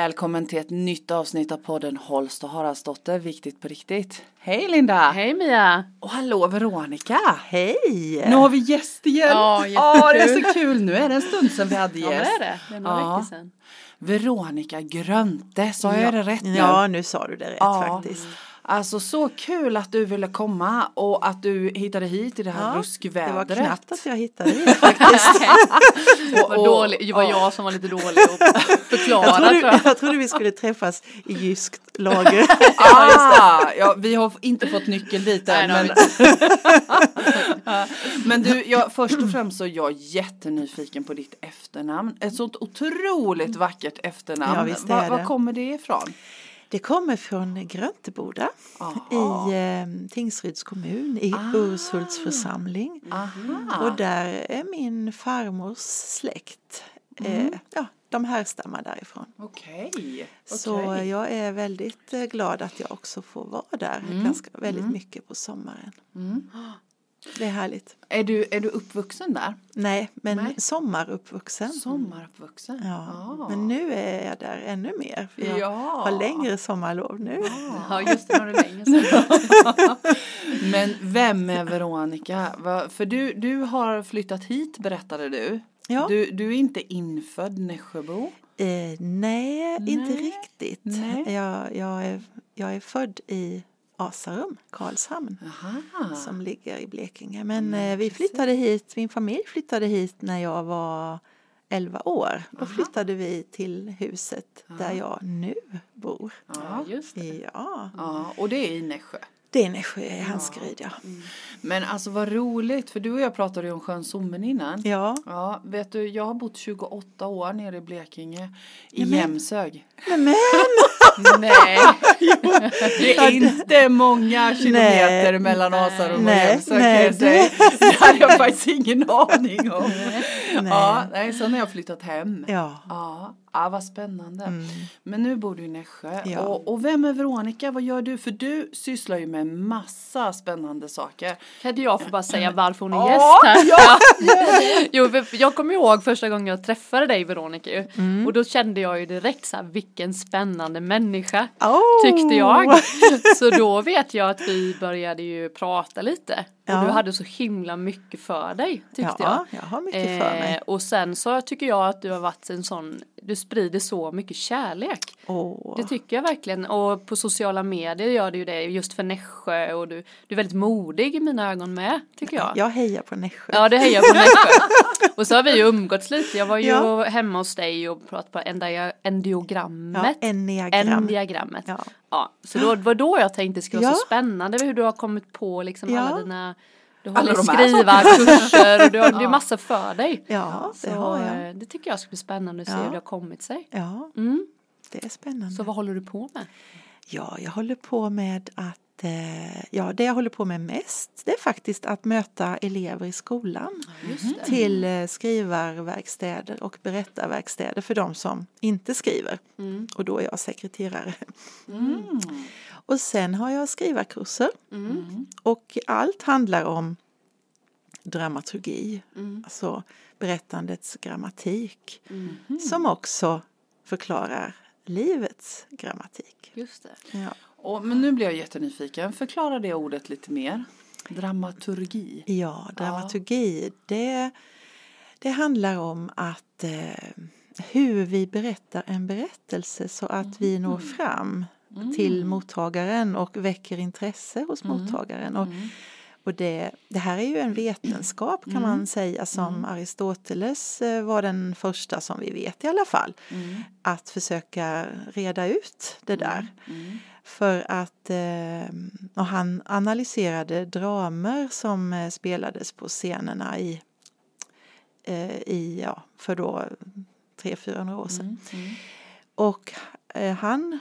Välkommen till ett nytt avsnitt av podden Holst och Haraldsdotter, viktigt på riktigt. Hej Linda! Hej Mia! Och hallå Veronica! Hej! Nu har vi gäst igen! Ja, Ja, det är så kul! Nu är det en stund sedan vi hade Ja, det gäst. är det. Det är några Ja. veckor sedan. Veronica Grönte, sa jag det rätt nu? Ja, nu sa du det rätt Ja. faktiskt. Alltså så kul att du ville komma och att du hittade hit i det här Ja, ruskvädret. Det var knappt att jag hittade det faktiskt. Det var, dålig, det var jag som var lite dålig att förklara Jag tror trodde, jag. jag trodde vi skulle träffas i jyskt lager. Ah, ja, vi har inte fått nyckel dit än. Nej, Men, men du, jag, först och främst så är jag jättenyfiken på ditt efternamn. Ett sånt otroligt vackert efternamn. Ja, visst är Var, det. var kommer det ifrån? Det kommer från Grönteboda Aha. i eh, Tingsryds kommun i Ah. Urshults församling. Aha. Och där är min farmors släkt. Mm. Eh, ja, de härstammar därifrån. Okej. Så okej. jag är väldigt eh, glad att jag också får vara där ganska, väldigt mycket på sommaren. Det är härligt. Är, du, är du uppvuxen där? Nej, men Nej. sommaruppvuxen. Sommaruppvuxen? Ja, Ah. men nu är jag där ännu mer. För jag Ja. har längre sommarlov nu. Ja just det, var det länge sedan. Men vem är Veronica? För du, du har flyttat hit berättade du. Ja. Du, du är inte infödd Nässjöbo. Eh, nej, inte Nej. riktigt. Nej. Jag, jag, är, jag är född i Asarum, Karlshamn, Aha. som ligger i Blekinge. Men eh, vi flyttade hit, min familj flyttade hit när jag var 11 år. Då flyttade vi till huset där jag nu bor. Ja. Ja, just det. Ja, ja, och det är i Nässjö. Det är Nässjö i Handskryd, ja. Men alltså vad roligt, för du och jag pratade ju om sjön Sommen innan. Ja, Ja, vet du, jag har bott 28 år nere i Blekinge, i Nämen. Jämshög. men, men Nej, Det är inte många kilometer Nej. mellan Asarum och Nej, Jämshög kan nej, jag säga. Det hade jag faktiskt ingen aning om. Nej. Ja, nej, sen har jag flyttat hem. ja. Ja, ja vad spännande. Mm. Men nu bor du i Nässjö. Ja. Och, och vem är Veronica? Vad gör du? För du sysslar ju med massa spännande saker. kan jag få bara säga varför hon är Ja, gäst här? Jo, för jag kommer ihåg första gången jag träffade dig Veronica. Mm. och då kände jag ju direkt så här vilken spännande människa Oh. tyckte jag. Så då vet jag att vi började ju prata lite. Och Ja. du hade så himla mycket för dig tyckte jag. Ja, jag har mycket för mig. Eh, och sen så tycker jag att du har varit en sån, du sprider så mycket kärlek. Åh. Det tycker jag verkligen. Och på sociala medier gör du ju det just för Nässjö och du, du är väldigt modig i mina ögon med, tycker jag. Jag hejar på Nässjö. Ja, det hejar på Nässjö. Och så har vi ju umgåtts lite. Jag var ju Ja. hemma hos dig och pratade på endia- Ja, endiogrammet. enneagram. Endiagrammet. Ja. Ja. så då, var då jag tänkte det skulle vara så Ja. spännande hur du har kommit på liksom Ja. alla dina du här skrivarkurser och du har, det är massa för dig. Ja, det Så har jag. eh, det tycker jag ska bli spännande att se Ja. hur det har kommit sig. Ja, Mm. det är spännande. Så vad håller du på med? Ja, jag håller på med att eh, Ja, det jag håller på med mest det är faktiskt att möta elever i skolan det. till eh, skrivarverkstäder och berättarverkstäder för de som inte skriver. Mm. Och då är jag sekreterare. Mm. Och sen har jag skrivarkurser Mm. och allt handlar om dramaturgi, Mm. alltså berättandets grammatik Mm. som också förklarar livets grammatik. Just det. Ja. Och, men nu blir jag jättenyfiken. Förklara det ordet lite mer. Dramaturgi. Ja, dramaturgi, det, det handlar om att eh, hur vi berättar en berättelse så att vi når fram till mottagaren och väcker intresse hos mottagaren. Och, och det, det här är ju en vetenskap kan man säga som Aristoteles eh, var den första som vi vet i alla fall. Att försöka reda ut det där. För att eh, och han analyserade dramer som eh, spelades på scenerna i, eh, i ja, för då 300-400 år sedan. Och eh, han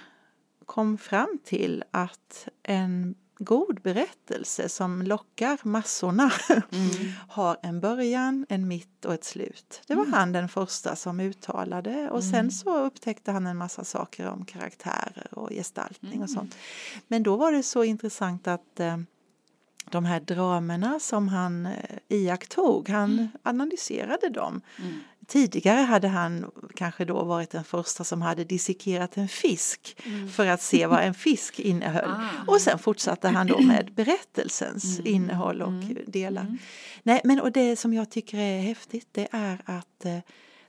kom fram till att en god berättelse som lockar massorna. Har en början, en mitt och ett slut. Det var han den första som uttalade och sen så upptäckte han en massa saker om karaktärer och gestaltning och sånt. Men då var det så intressant att eh, de här dramerna som han eh, iakttog, han analyserade dem. Mm. Tidigare hade han kanske då varit den första som hade dissekerat en fisk för att se vad en fisk innehöll. Ah. Och sen fortsatte han då med berättelsens Mm. innehåll och delar. Nej, men och det som jag tycker är häftigt det är att eh,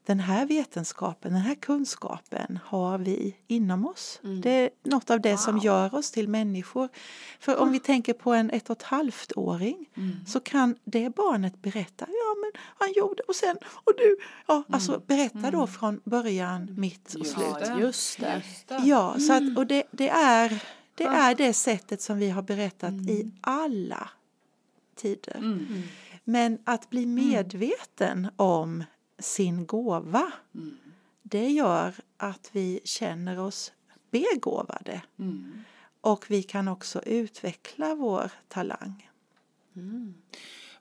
den här vetenskapen, den här kunskapen har vi inom oss. Det är något av det som Wow. gör oss till människor. För om vi tänker på en ett och ett halvt åring så kan det barnet berätta, ja men han gjorde och sen och du, ja alltså berätta då från början, mitt och slut. Ja, just det. Ja, så att, och det, det, är, det är det sättet som vi har berättat i alla tider. Mm. Men att bli medveten om sin gåva, Mm. det gör att vi känner oss begåvade. Mm. Och vi kan också utveckla vår talang.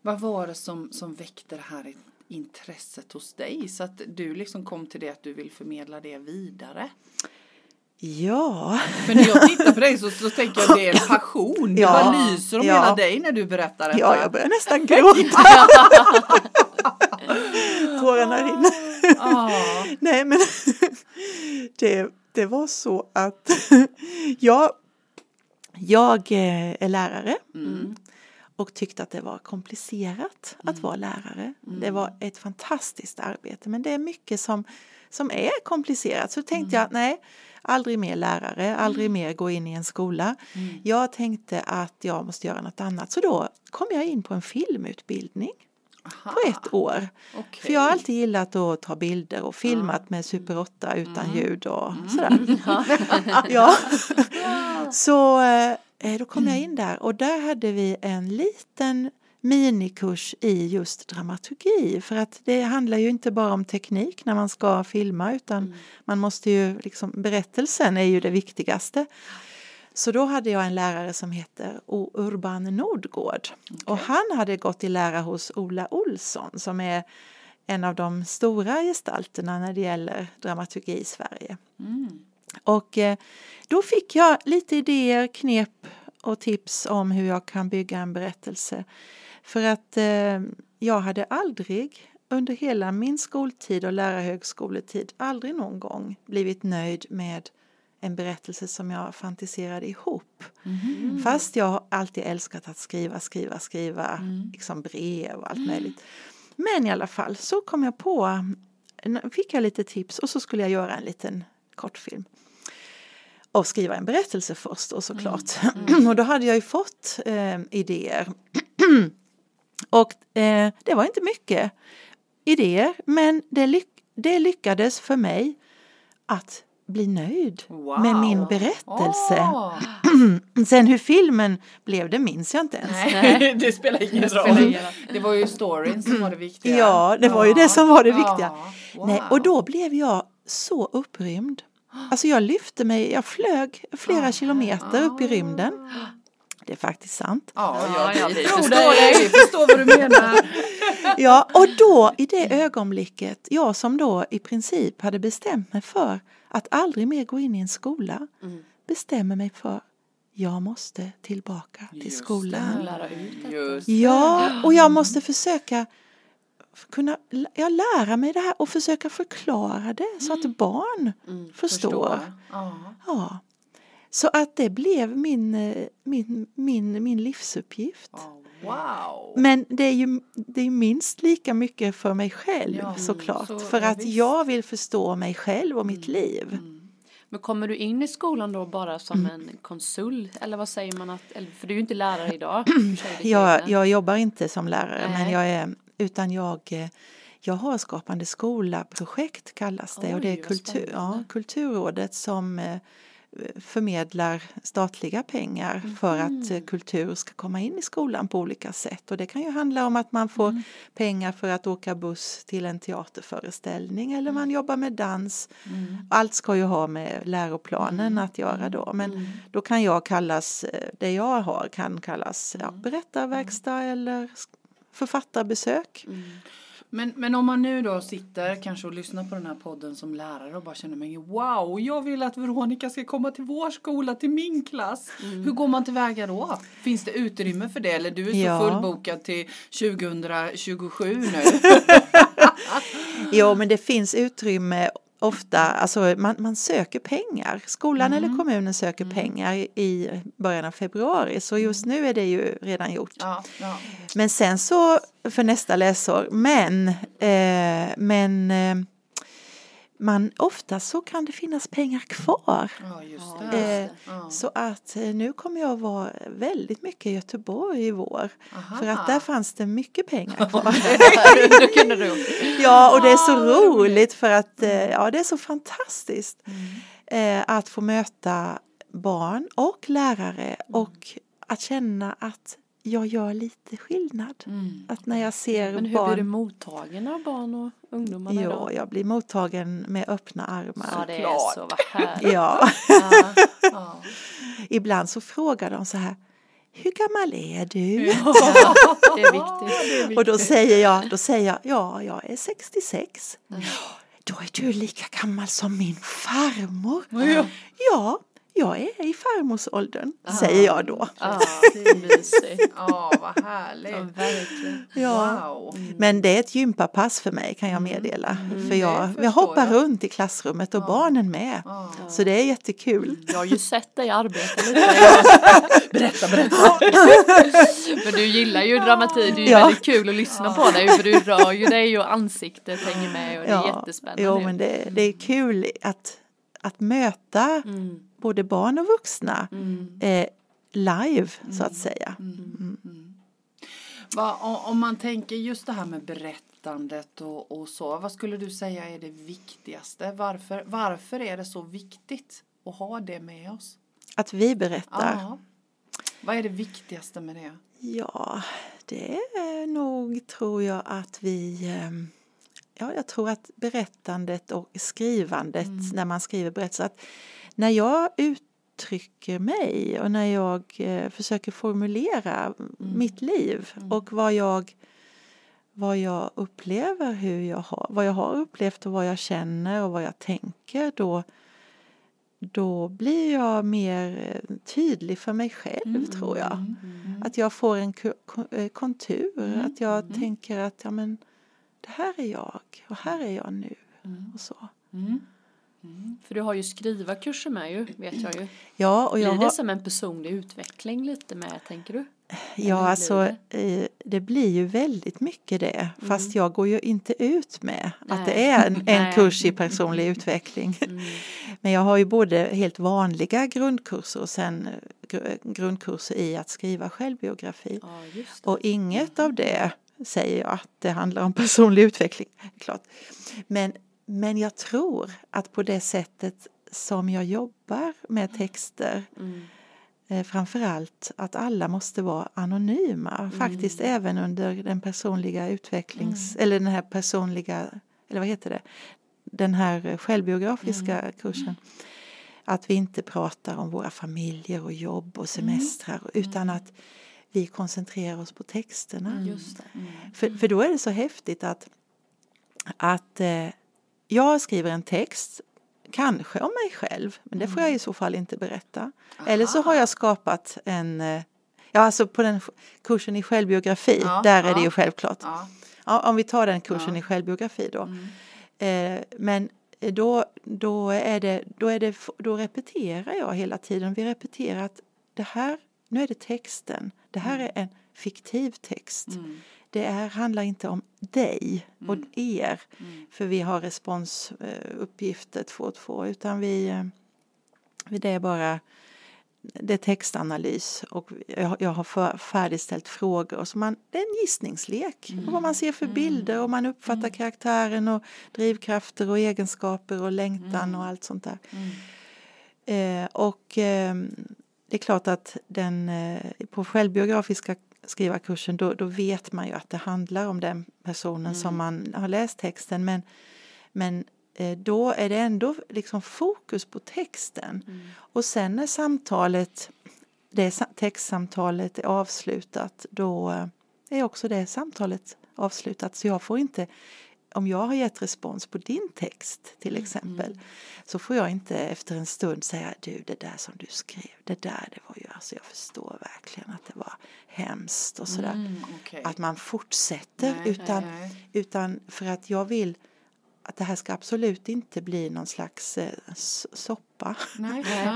Vad var det som, som väckte det här intresset hos dig så att du liksom kom till det att du vill förmedla det vidare? Ja, För när jag tittar på dig så, så tänker jag att det är passion. Det Ja, bara lyser om ja. hela dig när du berättar detta. ja jag börjar nästan gråta. Tårarna rinner. Ja. Nej men det, det var så att jag, jag eh, är lärare Mm. och tyckte att det var komplicerat att vara lärare. Det var ett fantastiskt arbete men det är mycket som, som är komplicerat. Så tänkte jag nej, aldrig mer lärare, aldrig mer gå in i en skola. Jag tänkte att jag måste göra något annat så då kom jag in på en filmutbildning på ett år. Okej. För jag har alltid gillat att ta bilder och filmat med Super 8 utan ljud och sådär. ja. Så eh, då kom jag in där och där hade vi en liten minikurs i just dramaturgi för att det handlar ju inte bara om teknik när man ska filma utan man måste ju liksom berättelsen är ju det viktigaste. Så då hade jag en lärare som heter Urban Nordgård och han hade gått i lära hos Ola Olsson som är en av de stora gestalterna när det gäller dramaturgi i Sverige. Mm. Och eh, då fick jag lite idéer, knep och tips om hur jag kan bygga en berättelse. För att eh, jag hade aldrig under hela min skoltid och lärarhögskoletid aldrig någon gång blivit nöjd med en berättelse som jag fantiserade ihop. Mhm. Fast jag har alltid älskat att skriva, skriva, skriva, liksom brev och allt möjligt. Men i alla fall så kom jag på, fick jag lite tips och så skulle jag göra en liten kortfilm. Och skriva en berättelse först och såklart. och då hade jag ju fått eh, idéer. och eh, det var inte mycket idéer men det, lyck- det lyckades för mig att bli nöjd Wow. med min berättelse. Åh. Sen hur filmen blev det minns jag inte ens. Nej, det spelar ingen Det spelar roll. ingen. Det var ju storyn som var det viktiga. Ja, det var ju det som var det viktiga. Wow. Nej, och då blev jag så upprymd. Alltså jag lyfte mig, jag flög flera kilometer upp i rymden. Det är faktiskt sant. Ja, Ja, jag, ja, vi förstår dig. dig. Vi förstår vad du menar. Ja, och då i det ögonblicket, jag som då i princip hade bestämt mig för att aldrig mer gå in i en skola, bestämmer mig för jag måste tillbaka till Just skolan. det. Lära ut detta. Just Ja, och jag måste försöka kunna ja, lära mig det här och försöka förklara det så att barn förstår. Ja. Ja. Så att det blev min, eh, min, min, min livsuppgift. Ja, Wow. Men det är ju det är minst lika mycket för mig själv Ja, såklart. så- för ja, att visst. jag vill förstå mig själv och mitt liv. Men kommer du in i skolan då bara som en konsult? Eller vad säger man att, för du är ju inte lärare idag. Jag, jag jobbar inte som lärare men jag är, utan jag, eh, jag har Skapande skola-projekt kallas det och det är Oj, kultur, ja. Kulturrådet som eh, förmedlar statliga pengar för att eh, kultur ska komma in i skolan på olika sätt. Och det kan ju handla om att man får pengar för att åka buss till en teaterföreställning eller man jobbar med dans. Allt ska ju ha med läroplanen att göra då. Men då kan jag kallas, eh, det jag har kan kallas ja, berättarverkstad eller författarbesök. Men, men om man nu då sitter kanske och lyssnar på den här podden som lärare och bara känner mig wow, jag vill att Veronica ska komma till vår skola, till min klass. Mm. Hur går man tillväga då? Finns det utrymme för det eller du är så Ja. fullbokad till 2027 nu? Jo, men det finns utrymme ofta, alltså man, man söker pengar. Skolan eller kommunen söker pengar i början av februari, så just nu är det ju redan gjort. ja, ja. Men sen så för nästa läsår, men, eh, men eh, man, ofta så kan det finnas pengar kvar. ja just Ja. det. Eh, Ja. Så att eh, nu kommer jag vara väldigt mycket i Göteborg i vår. Aha. För att där fanns det mycket pengar kvar. Ja, och det är så Ah, roligt. för att eh, ja, det är så fantastiskt eh, att få möta barn och lärare och att känna att jag gör lite skillnad. Mm. Att när jag ser Men hur blir barn du mottagen av barn och ungdomarna Ja, idag? jag blir mottagen med öppna armar. Ja, det är Såklart. så vad härligt. Ja, Ja. Ja. ibland så frågar de så här, hur gammal är du? Det är viktigt. Och då säger jag, då säger jag, ja, jag är 66. Då är du lika gammal som min farmor. Ja. Ja, jag är i farmorsåldern, säger jag då. Ja, det är mysigt. ja, vad härligt. Ja, verkligen. Ja. Wow. Men det är ett gympapass för mig kan jag meddela. För jag, Mm. det jag förstår hoppar jag. runt i klassrummet och barnen med. Ja. Så det är jättekul. Jag har ju sett dig arbeta lite. Berätta, berätta. Men du gillar ju dramatik. Det är ju Ja. väldigt kul att lyssna på dig. För du rör ju dig och ansiktet hänger med. Och det är jättespännande. Jo, men det, det är kul att, att möta Mm. Både barn och vuxna Mm. eh, live så att säga. Va, o- om man tänker just det här med berättandet och, och så. Vad skulle du säga är det viktigaste? Varför, varför är det så viktigt att ha det med oss? Att vi berättar. Ja. Vad är det viktigaste med det? Ja, det är nog tror jag att vi ehm, Ja, jag tror att berättandet och skrivandet när man skriver berättelser att när jag uttrycker mig och när jag eh, försöker formulera mitt liv och vad jag vad jag upplever, hur jag har, vad jag har upplevt och vad jag känner och vad jag tänker då då blir jag mer eh, tydlig för mig själv tror jag. Att jag får en eh, kontur, att jag tänker att ja, men, det här är jag och här är jag nu. Och så. För du har ju skrivarkurser med ju, vet jag ju. Ja, och jag Blir det har, som en personlig utveckling lite med, tänker du? ja blir alltså, eh, det blir ju väldigt mycket det. Fast jag går ju inte ut med att det Nej. är en, en Nej. kurs i personlig utveckling. Men jag har ju både helt vanliga grundkurser och sen eh, gr- grundkurser i att skriva självbiografi. Ja, det. Och inget av det säger jag att det handlar om personlig utveckling. Klart. Men, men jag tror att på det sättet som jag jobbar med texter Mm. eh, framförallt att alla måste vara anonyma. Faktiskt även under den personliga utvecklings... Eller den här personliga... Eller vad heter det? Den här självbiografiska kursen. Att vi inte pratar om våra familjer och jobb och semestrar utan att vi koncentrerar oss på texterna. För, för då är det så häftigt att, att eh, jag skriver en text, kanske om mig själv, men det får jag i så fall inte berätta. Eller så har jag skapat en, eh, ja alltså på den kursen i självbiografi, Ja, där är det ja. ju självklart. Ja. Ja, om vi tar den kursen Ja. Mm. i självbiografi då. Eh, men då, då, är det, då, är det, då repeterar jag hela tiden. Vi repeterar att det här, nu är det texten. Det här är en fiktiv text. Mm. Det är, handlar inte om dig och Mm. er. Mm. För vi har responsuppgifter två och två. Utan vi, eh, det är bara det är textanalys och jag, har för, färdigställt frågor. Så man, det är en gissningslek. Mm. Och vad man ser för bilder och man uppfattar karaktären och drivkrafter och egenskaper och längtan och allt sånt där. Mm. Eh, och eh, det är klart att den, eh, på självbiografiska skrivarkursen då, då vet man ju att det handlar om den personen som man har läst texten. Men, men eh, då är det ändå liksom fokus på texten. Och sen när samtalet, det sa- textsamtalet är avslutat då eh, är också det samtalet avslutat. Så jag får inte om jag har gett respons på din text till exempel så får jag inte efter en stund säga du det där som du skrev det där det var ju alltså jag förstår verkligen att det var hemskt och sådär. Mm, okej. Att man fortsätter Nej, utan, nej, nej. utan för att jag vill att det här ska absolut inte bli någon slags eh, soppa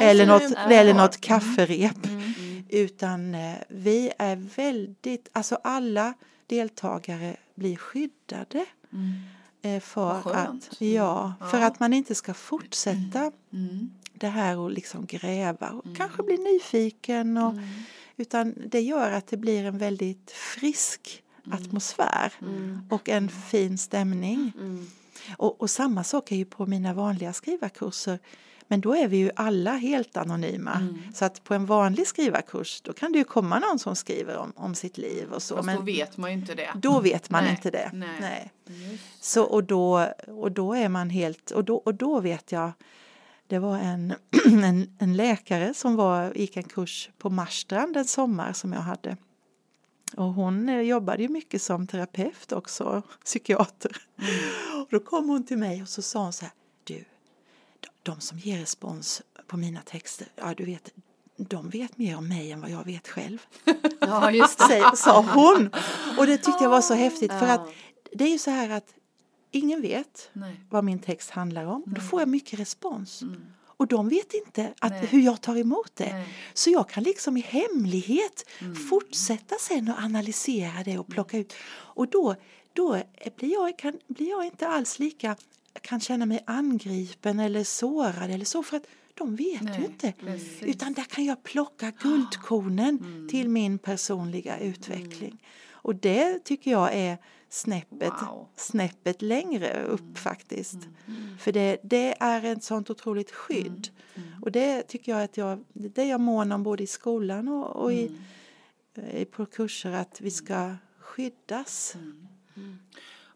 eller något, eller något kafferep. Mm. Utan eh, vi är väldigt, alltså alla deltagare blir skyddade. Mm. eh, För Vad skönt. att, ja, för Ja. att man inte ska fortsätta Mm. det här och liksom gräva och kanske bli nyfiken. Och, Mm. Utan det gör att det blir en väldigt frisk atmosfär och en fin stämning. Och, och samma sak är ju på mina vanliga skrivarkurser. Men då är vi ju alla helt anonyma. Mm. Så att på en vanlig skrivarkurs då kan det ju komma någon som skriver om, om sitt liv och så. Fast men då vet man ju inte det. då vet man Nej, inte det. nej. Så, och, då, och då är man helt, och då, och då vet jag, det var en, en, en läkare som var, gick en kurs på Marstrand en sommar som jag hade. Och hon eh, jobbade ju mycket som terapeut också, psykiater. Och då kom hon till mig och så sa hon så här, du, de, som ger respons på mina texter, ja du vet, de vet mer om mig än vad jag vet själv Ja, just det. sa hon. Och det tyckte jag var så häftigt för att det är ju så här att ingen vet Nej. vad min text handlar om. Då får jag mycket respons. Mm. Och de vet inte att, Nej. hur jag tar emot det. Nej. Så jag kan liksom i hemlighet Mm. fortsätta sen och analysera det och plocka ut. Och då, då blir, jag, kan, blir jag inte alls lika, kan känna mig angripen eller sårad eller så för att de vet Nej, ju inte. precis. Utan där kan jag plocka guldkornen till min personliga utveckling. Och det tycker jag är snäppet, Wow. snäppet längre upp faktiskt. För det, det är ett sånt otroligt skydd. Och det tycker jag att jag, det är jag mån om både i skolan och, och i, i, på kurser att vi ska skyddas.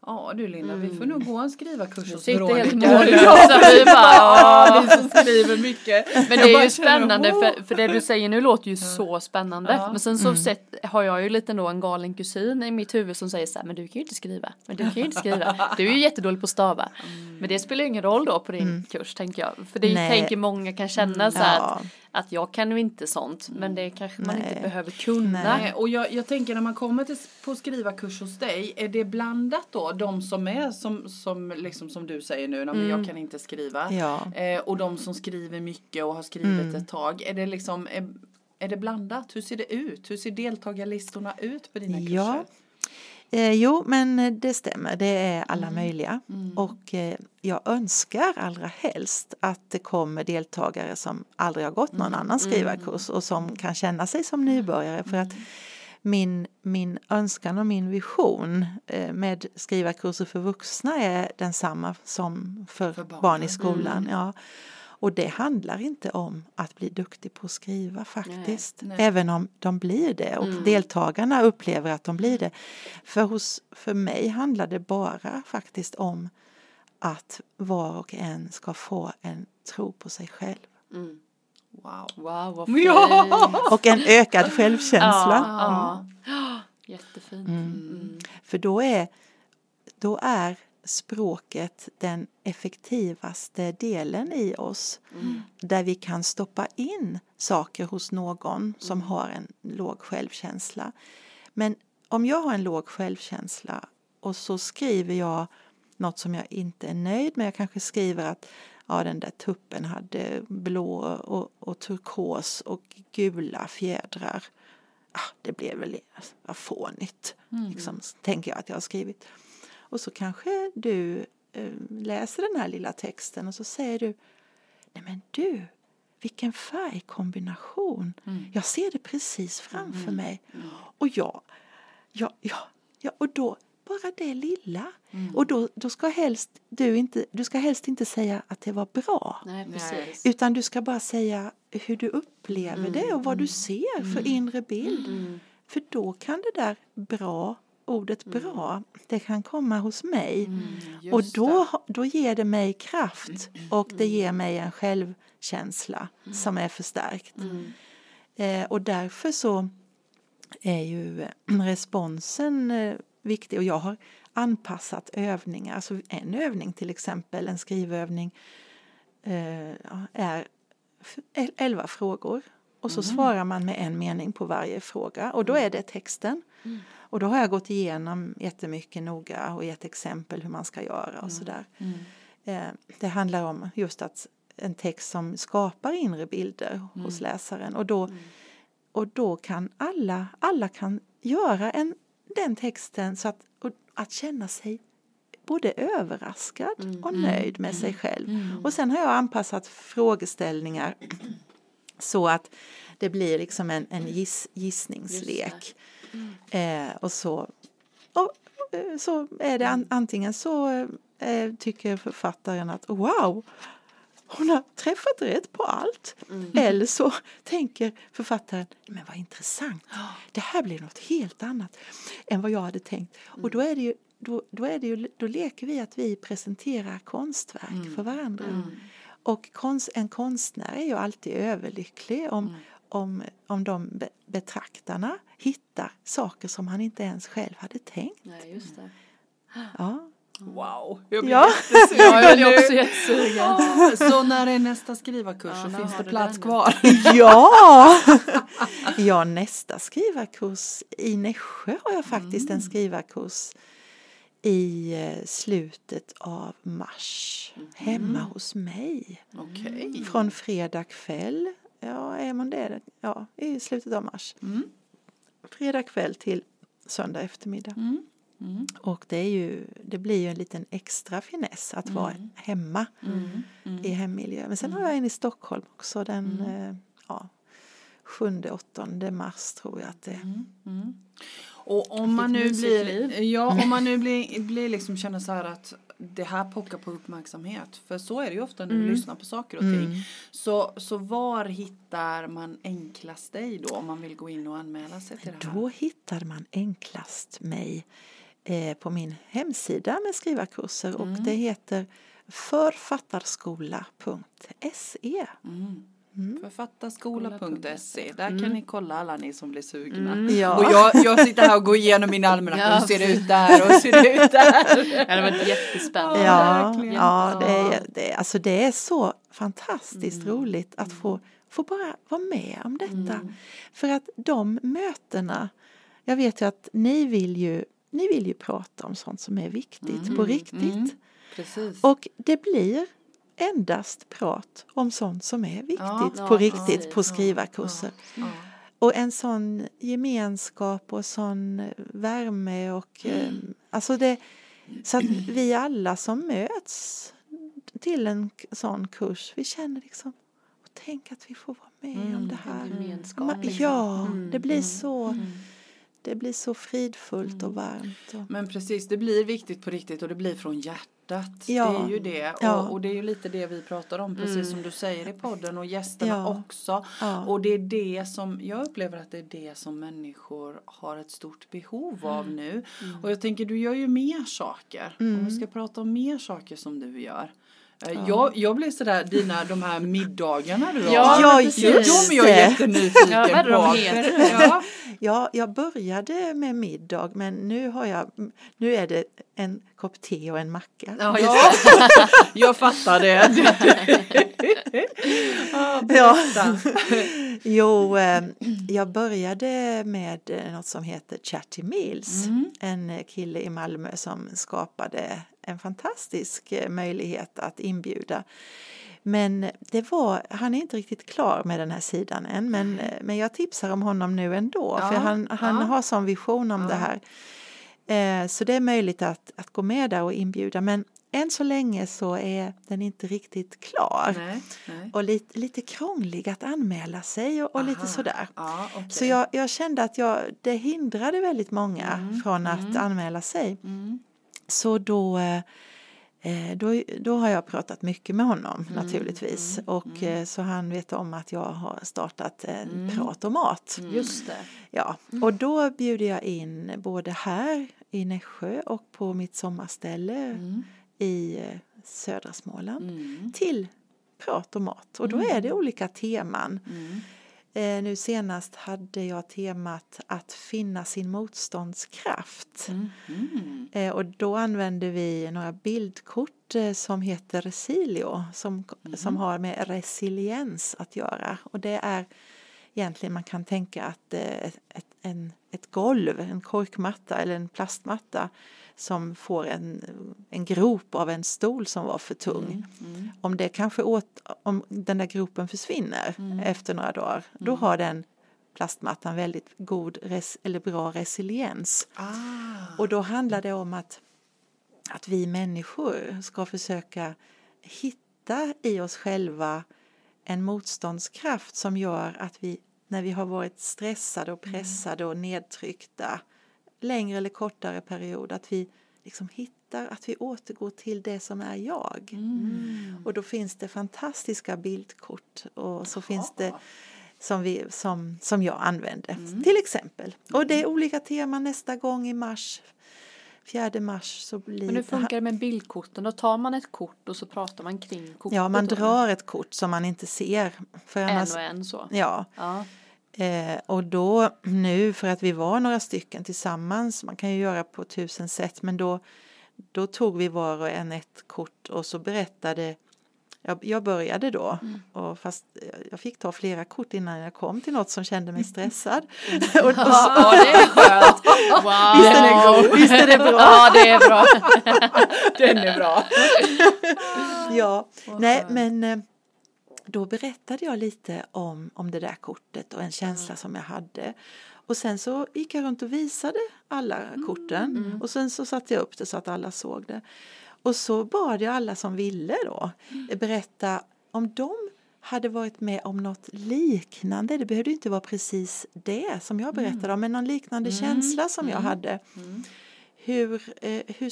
Ja du Linda, vi får nog gå en skrivarkurs hos sitter helt Veronica. mållösa. Vi bara, Ja, vi som skriver mycket. Men det är ju spännande för, för det du säger nu låter ju så spännande. Ja. Men sen så sett, har jag ju lite då en galen kusin i mitt huvud som säger så här, men du kan ju inte skriva. Men du kan ju inte skriva. Du är ju jättedålig på att stava. Men det spelar ju ingen roll då på din kurs tänker jag. För det Nej. tänker många kan känna så här Ja. att, att jag kan ju inte sånt. Men det kanske man inte Nej. behöver kunna. Nej, och jag, jag tänker när man kommer till, på skrivarkurs hos dig, är det blandat då? De som är som, som, liksom som du säger nu, mm. jag kan inte skriva. Ja. Eh, och de som skriver mycket och har skrivit ett tag. Är det liksom, är, är det blandat? Hur ser det ut? Hur ser deltagarlistorna ut på dina kurser? Ja. Eh, jo, men eh, det stämmer. Det är alla Mm. möjliga. Och eh, jag önskar allra helst att det kommer deltagare som aldrig har gått någon Mm. annan skrivarkurs och som kan känna sig som nybörjare. För att min, min önskan och min vision eh, med skrivarkurser för vuxna är densamma som för, För barn. barnen. i skolan. Ja. Och det handlar inte om att bli duktig på att skriva faktiskt. nej. Även om de blir det och deltagarna upplever att de blir det. För, hos, för mig handlar det bara faktiskt om att var och en ska få en tro på sig själv. Wow. Wow vad Ja. fint. Och en ökad självkänsla. Ja, ja. Jättefint. Mm. För då är, då är språket den effektivaste delen i oss. Där vi kan stoppa in saker hos någon som har en låg självkänsla. Men om jag har en låg självkänsla och så skriver jag något som jag inte är nöjd med. Jag kanske skriver att ja, den där tuppen hade blå och, och turkos och gula fjädrar. Ah, det blev väl vad fånigt, liksom, tänker jag att jag har skrivit. Och så kanske du eh, läser den här lilla texten och så säger du Nej men du, vilken färgkombination. Jag ser det precis framför mig. Och jag, ja, ja, ja, och då bara det lilla. Och då, då ska helst du inte, du ska helst inte säga att det var bra. Nej. Utan du ska bara säga hur du upplever det och vad du ser för inre bild. För då kan det där bra, ordet bra, det kan komma hos mig. och då, då ger det mig kraft och det ger mig en självkänsla som är förstärkt. Eh, och därför så är ju responsen eh, viktig. Och jag har anpassat övningar. Alltså en övning till exempel, en skrivövning eh, är f- elva frågor. Och så svarar man med en mening på varje fråga. Och då är det texten. Och då har jag gått igenom jättemycket noga och gett exempel hur man ska göra och sådär. Eh, det handlar om just att en text som skapar inre bilder hos läsaren. Och då, och då kan alla, alla kan göra en, den texten så att, att känna sig både överraskad och nöjd med sig själv. Och sen har jag anpassat frågeställningar så att det blir liksom en, en giss, gissningslek. Eh, och så, och, eh, så är det an, antingen så eh, tycker författaren att wow, hon har träffat rätt på allt. Eller så tänker författaren, men vad intressant, det här blir något helt annat än vad jag hade tänkt. Och då är det ju då, då, är det ju, då leker vi att vi presenterar konstverk för varandra. Och konst, en konstnär är ju alltid överlycklig om, om, om de be, betraktarna hittar saker som han inte ens själv hade tänkt. Nej, just det. Ja. Wow, jag blir Ja. jättesugen Ja, jag är också jättesugen. Ja, Så när är nästa skrivarkurs Ja, så finns det du plats kvar? Ja! ja, nästa skrivarkurs i Nässjö har jag faktiskt en skrivarkurs i eh, slutet av mars hemma hos mig. Okej. Från fredag kväll, ja är man det? Ja, i slutet av mars. Mm. Fredag kväll till söndag eftermiddag. Mm. Mm. Och det, är ju, det blir ju en liten extra finess att vara hemma Mm. Mm. i hemmiljö. Men sen har jag en i Stockholm också den eh, ja, 7-8 mars tror jag att det är. Mm. Mm. Och om man nu blir, ja, om man nu blir, blir liksom känner så här att det här pockar på uppmärksamhet. För så är det ju ofta när du lyssnar på saker och ting. Mm. Så, så var hittar man enklast dig då om man vill gå in och anmäla sig till det här? Då hittar man enklast mig eh, på min hemsida med skrivarkurser och det heter författarskola.se. Mm. Mm. Författarskola.se. Där kan ni kolla alla ni som blir sugna. Ja. Och jag, jag sitter här och går igenom min almanacka. Ja, Hur ser det ut där och hur ser det ut där? Ja, det var jättespännande. Ja, ja det, är, det, alltså det är så fantastiskt roligt att få, få bara vara med om detta. För att de mötena, jag vet ju att ni vill ju, ni vill ju prata om sånt som är viktigt på riktigt. Mm. Precis. Och det blir endast prat om sånt som är viktigt Ja, ja, på precis. riktigt på skrivarkurser. ja. Och en sån gemenskap och sån värme och eh, alltså det så att vi alla som möts till en sån kurs, vi känner liksom och tänk att vi får vara med om det här. Gemenskap. Liksom. Ja, Mm, det blir mm. så det blir så fridfullt och varmt. Och, Men precis, det blir viktigt på riktigt och det blir från hjärtat. Ja. Det är ju det. Ja. Och, och det är ju lite det vi pratar om, precis som du säger i podden och gästerna Ja. också. Och det är det som, jag upplever att det är det som människor har ett stort behov av nu. Och jag tänker, du gör ju mer saker. Om vi ska prata om mer saker som du gör. Jag, jag blir sådär, dina de här middagarna du har. Ja, Ja, precis. de är jag det. jättenyfiken Ja, vad det de på. Ja. Ja, jag började med middag men nu har jag, nu är det en kopp te och en macka. Ja, Ja, jag fattar det. ja, berätta. Jo, eh, jag började med eh, något som heter Chatty Meals. En eh, kille i Malmö som skapade en fantastisk eh, möjlighet att inbjuda. Men det var, han är inte riktigt klar med den här sidan än men, men jag tipsar om honom nu ändå Ja, för han, han ja. har sån vision om det här. Eh, så det är möjligt att, att gå med där och inbjuda men än så länge så är den inte riktigt klar. Nej, nej. Och lite, lite krånglig att anmäla sig och, och lite sådär. Ja, okej. Så jag, jag kände att jag, det hindrade väldigt många från att anmäla sig. Mm. Så då, eh, då, då har jag pratat mycket med honom naturligtvis. Och eh, så han vet om att jag har startat en prat om mat. Just det. Ja, och då bjuder jag in både här i Nässjö och på mitt sommarställe i eh, södra Småland Mm. till prat och mat. Och då är det olika teman. Eh, nu senast hade jag temat att finna sin motståndskraft. Mm. Eh, och då använde vi några bildkort eh, som heter Resilio som, som har med resiliens att göra. Och det är egentligen man kan tänka att ett, ett, en, ett golv, en korkmatta eller en plastmatta som får en, en grop av en stol som var för tung. Mm. Om det kanske åt, om den där gropen försvinner efter några dagar, då har den plastmattan väldigt god res, eller bra resiliens. Ah. Och då handlar det om att, att vi människor ska försöka hitta i oss själva en motståndskraft som gör att vi när vi har varit stressade och pressade och nedtryckta längre eller kortare period att vi liksom hittar att vi återgår till det som är jag. Mm. Och då finns det fantastiska bildkort och så finns det som, vi, som, som jag använder Mm. till exempel. Och det är olika teman nästa gång i mars. 4 mars så blir Men hur funkar det med bildkorten? Då tar man ett kort och så pratar man kring kortet. Ja, man drar ett kort som man inte ser. För en annars, och en så. Ja, Ja. Eh, och då nu för att vi var några stycken tillsammans, man kan ju göra på tusen sätt, men då, då tog vi var och en ett kort och så berättade jag, jag började då, Mm. och fast jag fick ta flera kort innan jag kom till något som kände mig stressad. och, och så, Ja, det är skönt. Wow. Visst är det god? Visst är det bra? Ja, det är bra. Den är bra. ja, nej men eh, då berättade jag lite om, om det där kortet och en känsla som jag hade. Och sen så gick jag runt och visade alla korten och sen så satte jag upp det så att alla såg det. Och så bad jag alla som ville då berätta om de hade varit med om något liknande. Det behövde inte vara precis det som jag berättade om, men någon liknande känsla som jag hade. Hur, eh, hur,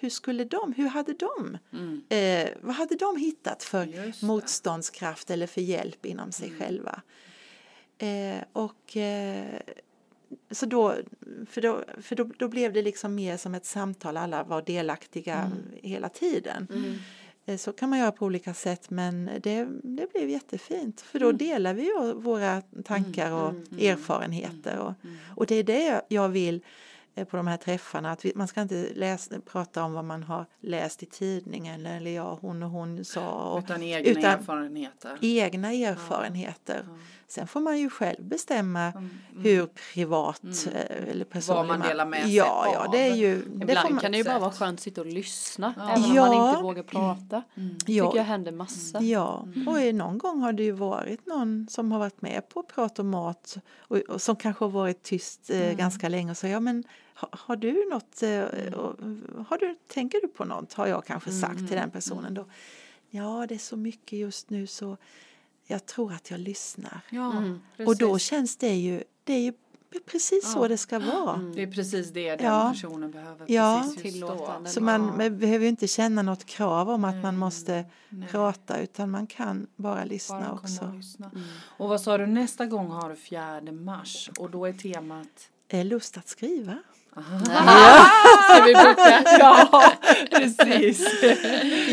hur skulle de, hur hade de, Mm. eh, vad hade de hittat för motståndskraft eller för hjälp inom sig själva? Eh, och eh, så då, för, då, för då, då blev det liksom mer som ett samtal, alla var delaktiga hela tiden. Eh, Så kan man göra på olika sätt men det, det blev jättefint. För då delar vi ju våra tankar och erfarenheter och, och det är det jag vill på de här träffarna att vi, man ska inte läsa, prata om vad man har läst i tidningen eller ja hon och hon sa och, Utan egna utan erfarenheter. egna erfarenheter. Sen får man ju själv bestämma Mm. hur privat eh, eller personlig man delar med sig ja, ja, det är av. ju det får Ibland man, kan det ju bara vara skönt att sitta och lyssna. Ja. Även om man Ja. inte vågar prata. Mm. Ja. tycker jag händer massa. Ja, och någon gång har det ju varit någon som har varit med på Prat och mat och, och som kanske har varit tyst eh, Mm. ganska länge och säger ja men har, du något, eh, och, har du, tänker du på något har jag kanske sagt Mm. till den personen då. Ja, det är så mycket just nu så jag tror att jag lyssnar. Ja, Mm. Och då känns det ju, det är ju precis så Ja. det ska vara. Det är precis det den Ja. personen behöver. Ja. Precis. Tillåtande. Så man, man behöver ju inte känna något krav om att man Nej, måste nej. prata utan man kan bara lyssna Bara också. och lyssna. Och vad sa du, nästa gång har du 4 mars och då är temat? Eh, Lust att skriva. Ska vi boka? Ja, precis.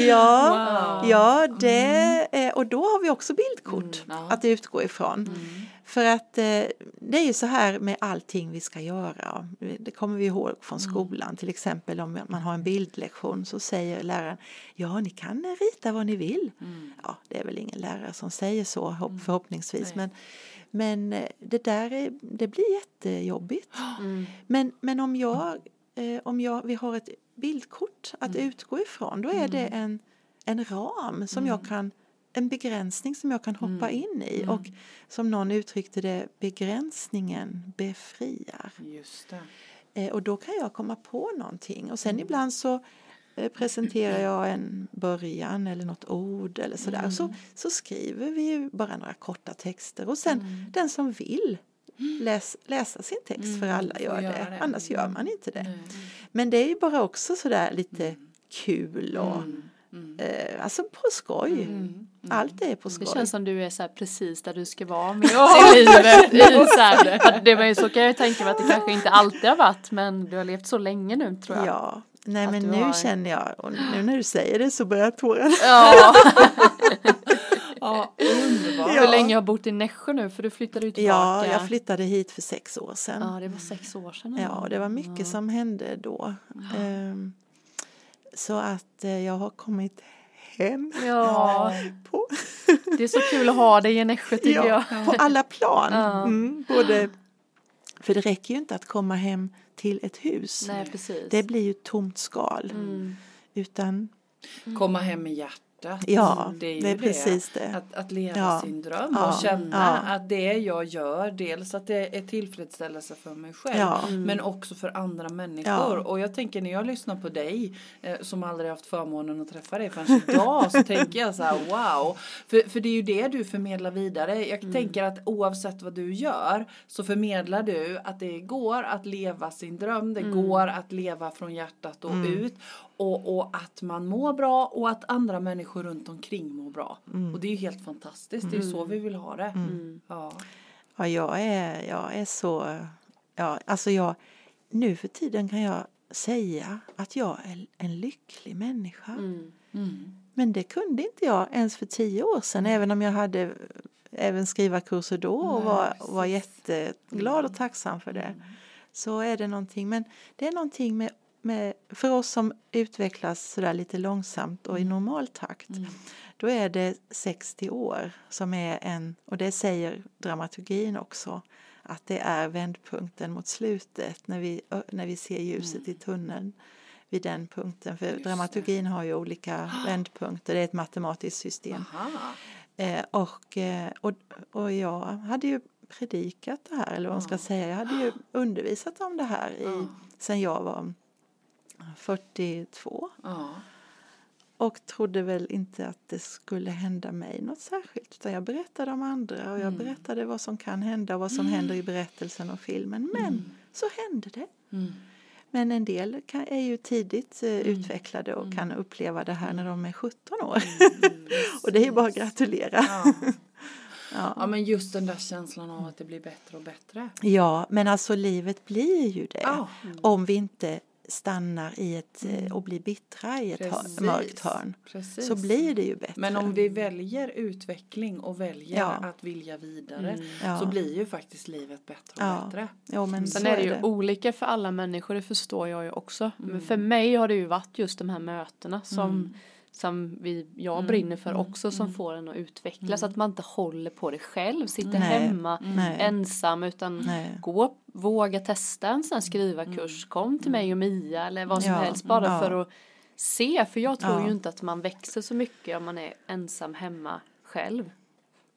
Ja, Wow. ja det, och då har vi också bildkort Mm, ja. att utgå ifrån. För att eh, det är ju så här med allting vi ska göra. Det kommer vi ihåg från skolan. Till exempel om man har en bildlektion så säger läraren ja ni kan rita vad ni vill. Mm. Ja det är väl ingen lärare som säger så hopp- förhoppningsvis. Men, men eh, det där är, det blir jättejobbigt. Mm. Men, men om jag, eh, om jag, vi har ett bildkort att utgå ifrån då är det en, en ram som jag kan en begränsning som jag kan hoppa in i och som någon uttryckte det begränsningen befriar. Just det. Eh, och då kan jag komma på någonting och sen ibland så presenterar jag en början eller något ord eller sådär och så, så skriver vi ju bara några korta texter och sen den som vill läs, läsa sin text för alla gör det, det. annars gör man inte det. Men det är ju bara också sådär lite kul och Mm. Mm. eh, alltså på skoj. Mm. Allt är på Det skoj. känns som du är så precis där du ska vara med i livet. I så, här, det var ju så kan jag tänka mig att det kanske inte alltid har varit men du har levt så länge nu tror jag. Ja, nej men nu har- känner jag och nu när du säger det så börjar tårarna. Ja. Ja, underbart. Hur länge har du bott i Nässjö nu? För du flyttade ju Ja, tillbaka. jag flyttade hit för sex år sedan. Ja, det var sex år sedan. Ja, och det var mycket som hände då. Ehm, Så att eh, jag har kommit hem Ja, på, det är så kul att ha dig i Nässjö tycker ja, jag. på alla plan. Ja. Mm, både, för det räcker ju inte att komma hem till ett hus. Nej, precis. Det blir ju tomt skal. Mm. Utan, Komma hem med hjärtat. Ja, det är det är precis det. Att, att leva Ja. sin dröm Ja. och känna Ja. att det jag gör, dels att det är tillfredsställelse för mig själv, Ja. men också för andra människor. Ja. Och jag tänker när jag lyssnar på dig, eh, som aldrig haft förmånen att träffa dig förrän idag, så tänker jag så här wow. För, för det är ju det du förmedlar vidare. Jag Mm. tänker att oavsett vad du gör så förmedlar du att det går att leva sin dröm, det går att leva från hjärtat och Mm. ut. Och, och att man mår bra och att andra människor runt omkring mår bra. Mm. Och det är ju helt fantastiskt, det är ju så vi vill ha det. Mm. Ja. Ja, jag är, jag är så... Ja, alltså jag, nu för tiden kan jag säga att jag är en lycklig människa. Mm. Mm. Men det kunde inte jag ens för tio år sedan, även om jag hade även skrivarkurser då och var, precis. var jätteglad och tacksam för det. Mm. Så är det någonting, men det är någonting med, med för oss som utvecklas sådär lite långsamt och i normal takt. Mm. Då är det 60 år som är en, och det säger dramaturgin också, att det är vändpunkten mot slutet när vi, när vi ser ljuset i tunneln vid den punkten. För Mm. Just det. dramaturgin har ju olika vändpunkter, det är ett matematiskt system. Eh, och, eh, och, och jag hade ju predikat det här, eller vad man ska säga, jag hade ju undervisat om det här i, sen jag var 42 Ja. och trodde väl inte att det skulle hända mig något särskilt utan jag berättade om andra och jag Mm. berättade vad som kan hända och vad som händer i berättelsen och filmen. Men så hände det. Mm. Men en del kan, är ju tidigt eh, Mm. utvecklade och kan uppleva det här när de är 17 år. Mm. och det är ju bara att gratulera. Ja. Ja. ja men just den där känslan av att det blir bättre och bättre. Ja, men alltså livet blir ju det. Ja. Om vi inte stannar i ett eh, och blir bittra i ett Mm. Precis. mörkt hörn. Precis. Så blir det ju bättre. Men om vi väljer utveckling och väljer Ja. att vilja vidare Mm. Ja. så blir ju faktiskt livet bättre och Ja. bättre. Jo, men Sen så är det ju olika för alla människor, det förstår jag ju också. Men för mig har det ju varit just de här mötena som, Mm. Som vi, jag Mm, brinner för mm, också som mm. får en att utvecklas. Att man inte håller på det själv, sitter Nej, hemma nej. ensam utan Nej. gå, våga testa en sån här skrivarkurs. Kom till mig och Mia eller vad som Ja, helst bara ja. för att se. För jag tror Ja. ju inte att man växer så mycket om man är ensam hemma själv.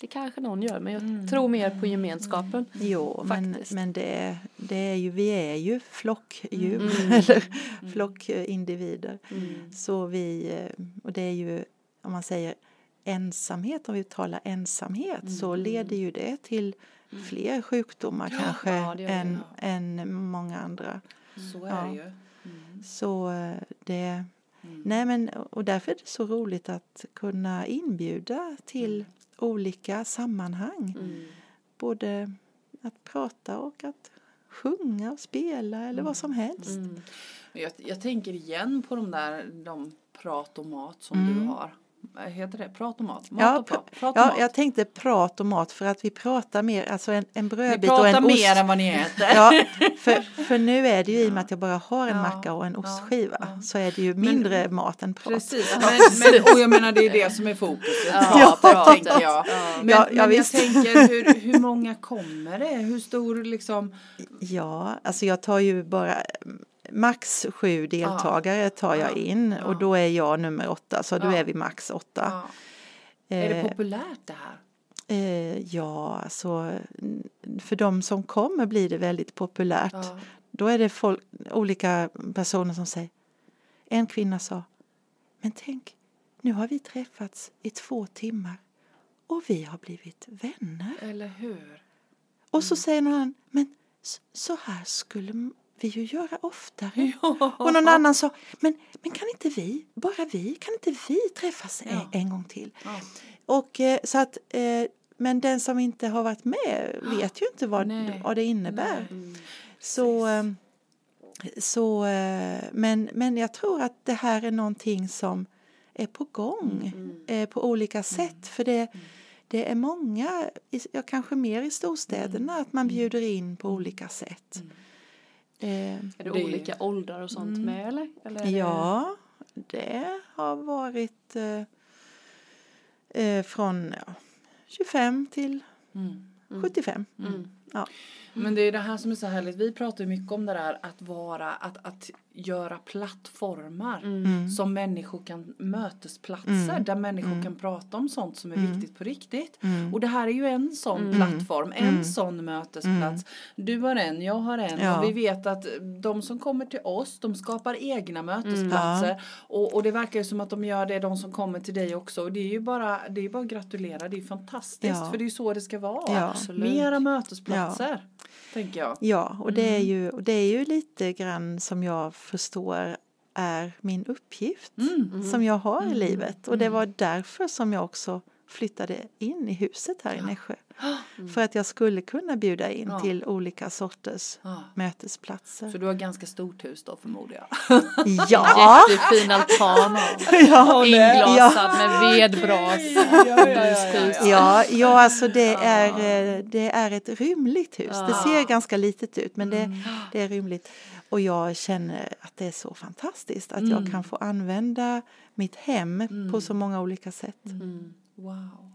Det kanske någon gör men jag tror mer på gemenskapen. Jo, men, Faktiskt. men det, är- det är ju, vi är ju flockdjur Mm. eller flockindivider. Mm. Så vi, eh, och det är ju om man säger ensamhet, om vi talar ensamhet så leder ju det till fler sjukdomar kanske ja, det gör det, än, än många andra. Så är Ja. det ju. Mm. Så eh, det, Mm. nej men och därför är det så roligt att kunna inbjuda till olika sammanhang. Mm. Både att prata och att sjunga och spela eller vad som helst. Mm. Jag, jag tänker igen på de där de prat och mat som Mm. du har. Heter det? Prat och mat? Mat Ja, och prat, prat och Ja, mat. jag tänkte prat och mat för att vi pratar mer, alltså en, en brödbit och pratar en mer ost. än vad ni äter. Ja, för, för nu är det ju i och med att jag bara har en Ja, macka och en ostskiva ja. så är det ju mindre mat än prat. Precis, men, men, och jag menar det är det som är fokuset. Ja, pratet. tänker jag. Ja. Men, men jag tänker hur, hur många kommer det? Hur stor liksom? Ja, alltså jag tar ju bara max sju deltagare tar jag Ja, in och då är jag nummer åtta så då är vi max åtta. Är det Eh, populärt det här? eh, ja, alltså mm, för de som kommer blir det väldigt populärt. Ja. Då är det folk, olika personer som säger En kvinna sa Men tänk, nu har vi träffats i två timmar och vi har blivit vänner. Eller hur? Och så säger någon annan Men så här skulle vi ju göra oftare. Ja. Och någon annan sa Men, men kan inte vi, bara vi, kan inte vi träffas en, Ja. en gång till? Ja. Och eh, så att eh, men den som inte har varit med vet ju inte vad, Nej. vad det innebär. Mm. Så, eh, så eh, men, men jag tror att det här är någonting som är på gång Mm. eh, på olika sätt. För det, det är många, ja, kanske mer i storstäderna, att man bjuder in på olika sätt. Eh, Är det, Det- olika åldrar och sånt med eller? eller är det- Ja, det har varit eh, eh, från ja, 25 till Mm. 75. Mm. Ja. Men det är det här som är så härligt. Vi pratar ju mycket om det där att vara, att, att göra plattformar Mm. som människor kan, mötesplatser där människor kan prata om sånt som är viktigt på riktigt. Och det här är ju en sån plattform, en sån mötesplats. Du har en, jag har en Ja. och vi vet att de som kommer till oss, de skapar egna mötesplatser. Och, och det verkar ju som att de gör det, de som kommer till dig också. Och det är ju bara, det är bara att gratulera, det är fantastiskt. Ja. För det är ju så det ska vara. Ja. Absolut. Mera mötesplatser, tänker jag. Ja, och det, är ju, och det är ju lite grann som jag förstår är min uppgift som jag har i livet. Och det var därför som jag också flyttade in i huset här i Nässjö. För att jag skulle kunna bjuda in Ja. till olika sorters Ja. mötesplatser. Så du har ganska stort hus då förmodar jag. Ja! Jättefin altan och Ja, inglasad med vedbras. ja, ja, ja. Ja, ja alltså det är, eh, det är ett rymligt hus. Det ser ganska litet ut men det, det är rymligt. Och jag känner att det är så fantastiskt att jag kan få använda mitt hem på så många olika sätt. Wow.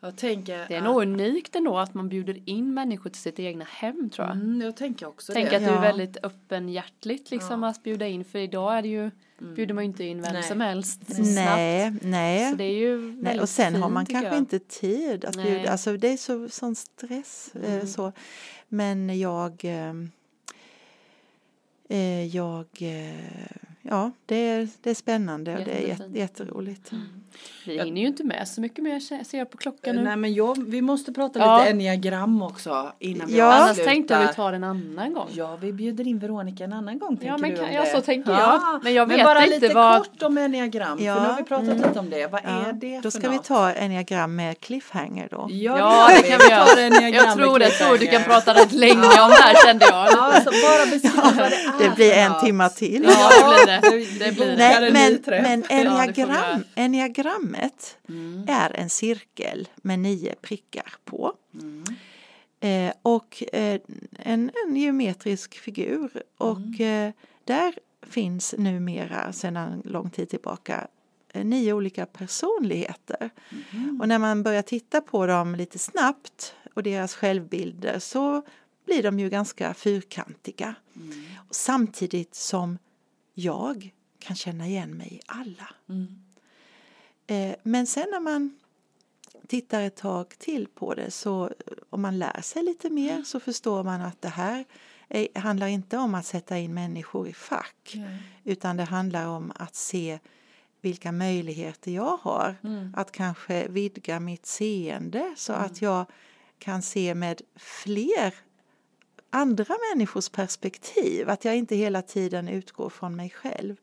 Jag tänker Det är nog unikt ändå att man bjuder in människor till sitt egna hem tror jag. Mm, jag tänker också Tänk det. att du är Ja. väldigt öppenhjärtligt liksom att bjuda in för idag är det ju bjuder man ju inte in vem Nej. som helst snabbt. Nej, nej. Så det är ju Nej, och sen har fint, man tycker kanske jag. inte tid att Nej. Mm. bjuda, alltså det är så, sån stress. Eh, så. Men jag, eh, eh, jag, eh, ja det är, det är spännande och det är Jättefint. jätte, jätteroligt. Vi hinner ju inte med så mycket mer ser jag på klockan nu. Nej men jag, vi måste prata Ja. lite enneagram också innan vi Ja. Annars avslutar. tänkte jag vi tar en annan gång. Ja, vi bjuder in Veronica en annan gång. Ja, men kan- ja, så tänker jag. Men jag vet bara inte lite vad- kort om enneagram, Ja. för nu har vi pratat lite om det. Vad Ja, är det Då för ska vi något? ta enneagram med cliffhanger då. Ja, Ja, det kan vi göra. Jag tror det. Jag tror du kan prata rätt länge om det här kände jag. Ja, så bara beskriv vad det är Det blir en timma till. Ja, det blir det. Det blir det. Nej. Nej, en men, men enneagram, enneagrammet Mm. är en cirkel med nio prickar på. Mm. Eh, och eh, en, en geometrisk figur. Och eh, där finns numera sedan lång tid tillbaka eh, nio olika personligheter. Och när man börjar titta på dem lite snabbt och deras självbilder så blir de ju ganska fyrkantiga. Och samtidigt som jag kan känna igen mig i alla. Mm. Eh, men sen när man tittar ett tag till på det så om man lär sig lite mer så förstår man att det här är, handlar inte om att sätta in människor i fack utan det handlar om att se vilka möjligheter jag har att kanske vidga mitt seende så att jag kan se med fler andra människors perspektiv, att jag inte hela tiden utgår från mig själv.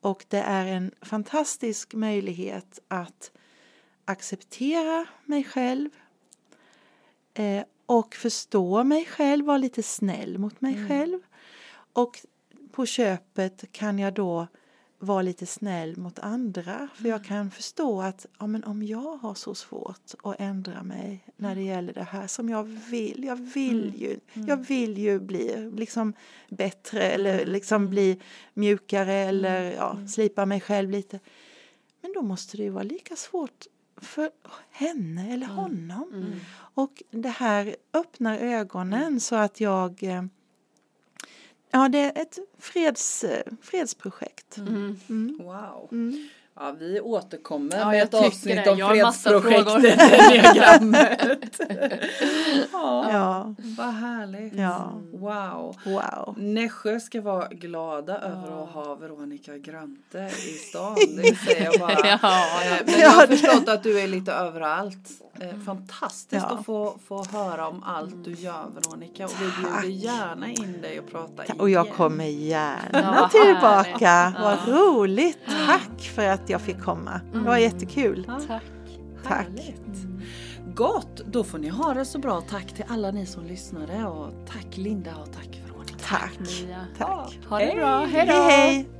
Och det är en fantastisk möjlighet att acceptera mig själv eh, och förstå mig själv, vara lite snäll mot mig själv. Och på köpet kan jag då vara lite snäll mot andra. För jag kan förstå att ja, men om jag har så svårt att ändra mig när det gäller det här som jag vill, jag vill ju, jag vill ju bli liksom bättre eller liksom bli mjukare eller ja, slipa mig själv lite. Men då måste det ju vara lika svårt för henne eller honom. Och det här öppnar ögonen så att jag eh, Ja, det är ett freds, eh, fredsprojekt. Mm. Wow. Mm. Ja, vi återkommer Ja, med jag ett tycker avsnitt det. om fredsprojektet Enneagrammet. ja, Ja, vad härligt. Ja. Wow. wow. Nässjö ska vara glada över att ha Veronica Grante i stan. Det säger jag bara. Ja, Men jag har förstått att du är lite överallt. Eh, Fantastiskt Ja. att få, få höra om allt du gör Veronica. Och vi bjuder gärna in dig och prata igen. Och jag kommer gärna Ja, tillbaka. Vad roligt. Tack för att jag fick komma. Det var jättekul. Tack. Tack. Härligt. Gott, då får ni ha det så bra. Tack till alla ni som lyssnade och tack Linda och tack Veronica. Tack. Mia. Tack. Ha det Hej. bra. Hej då. Hej hej.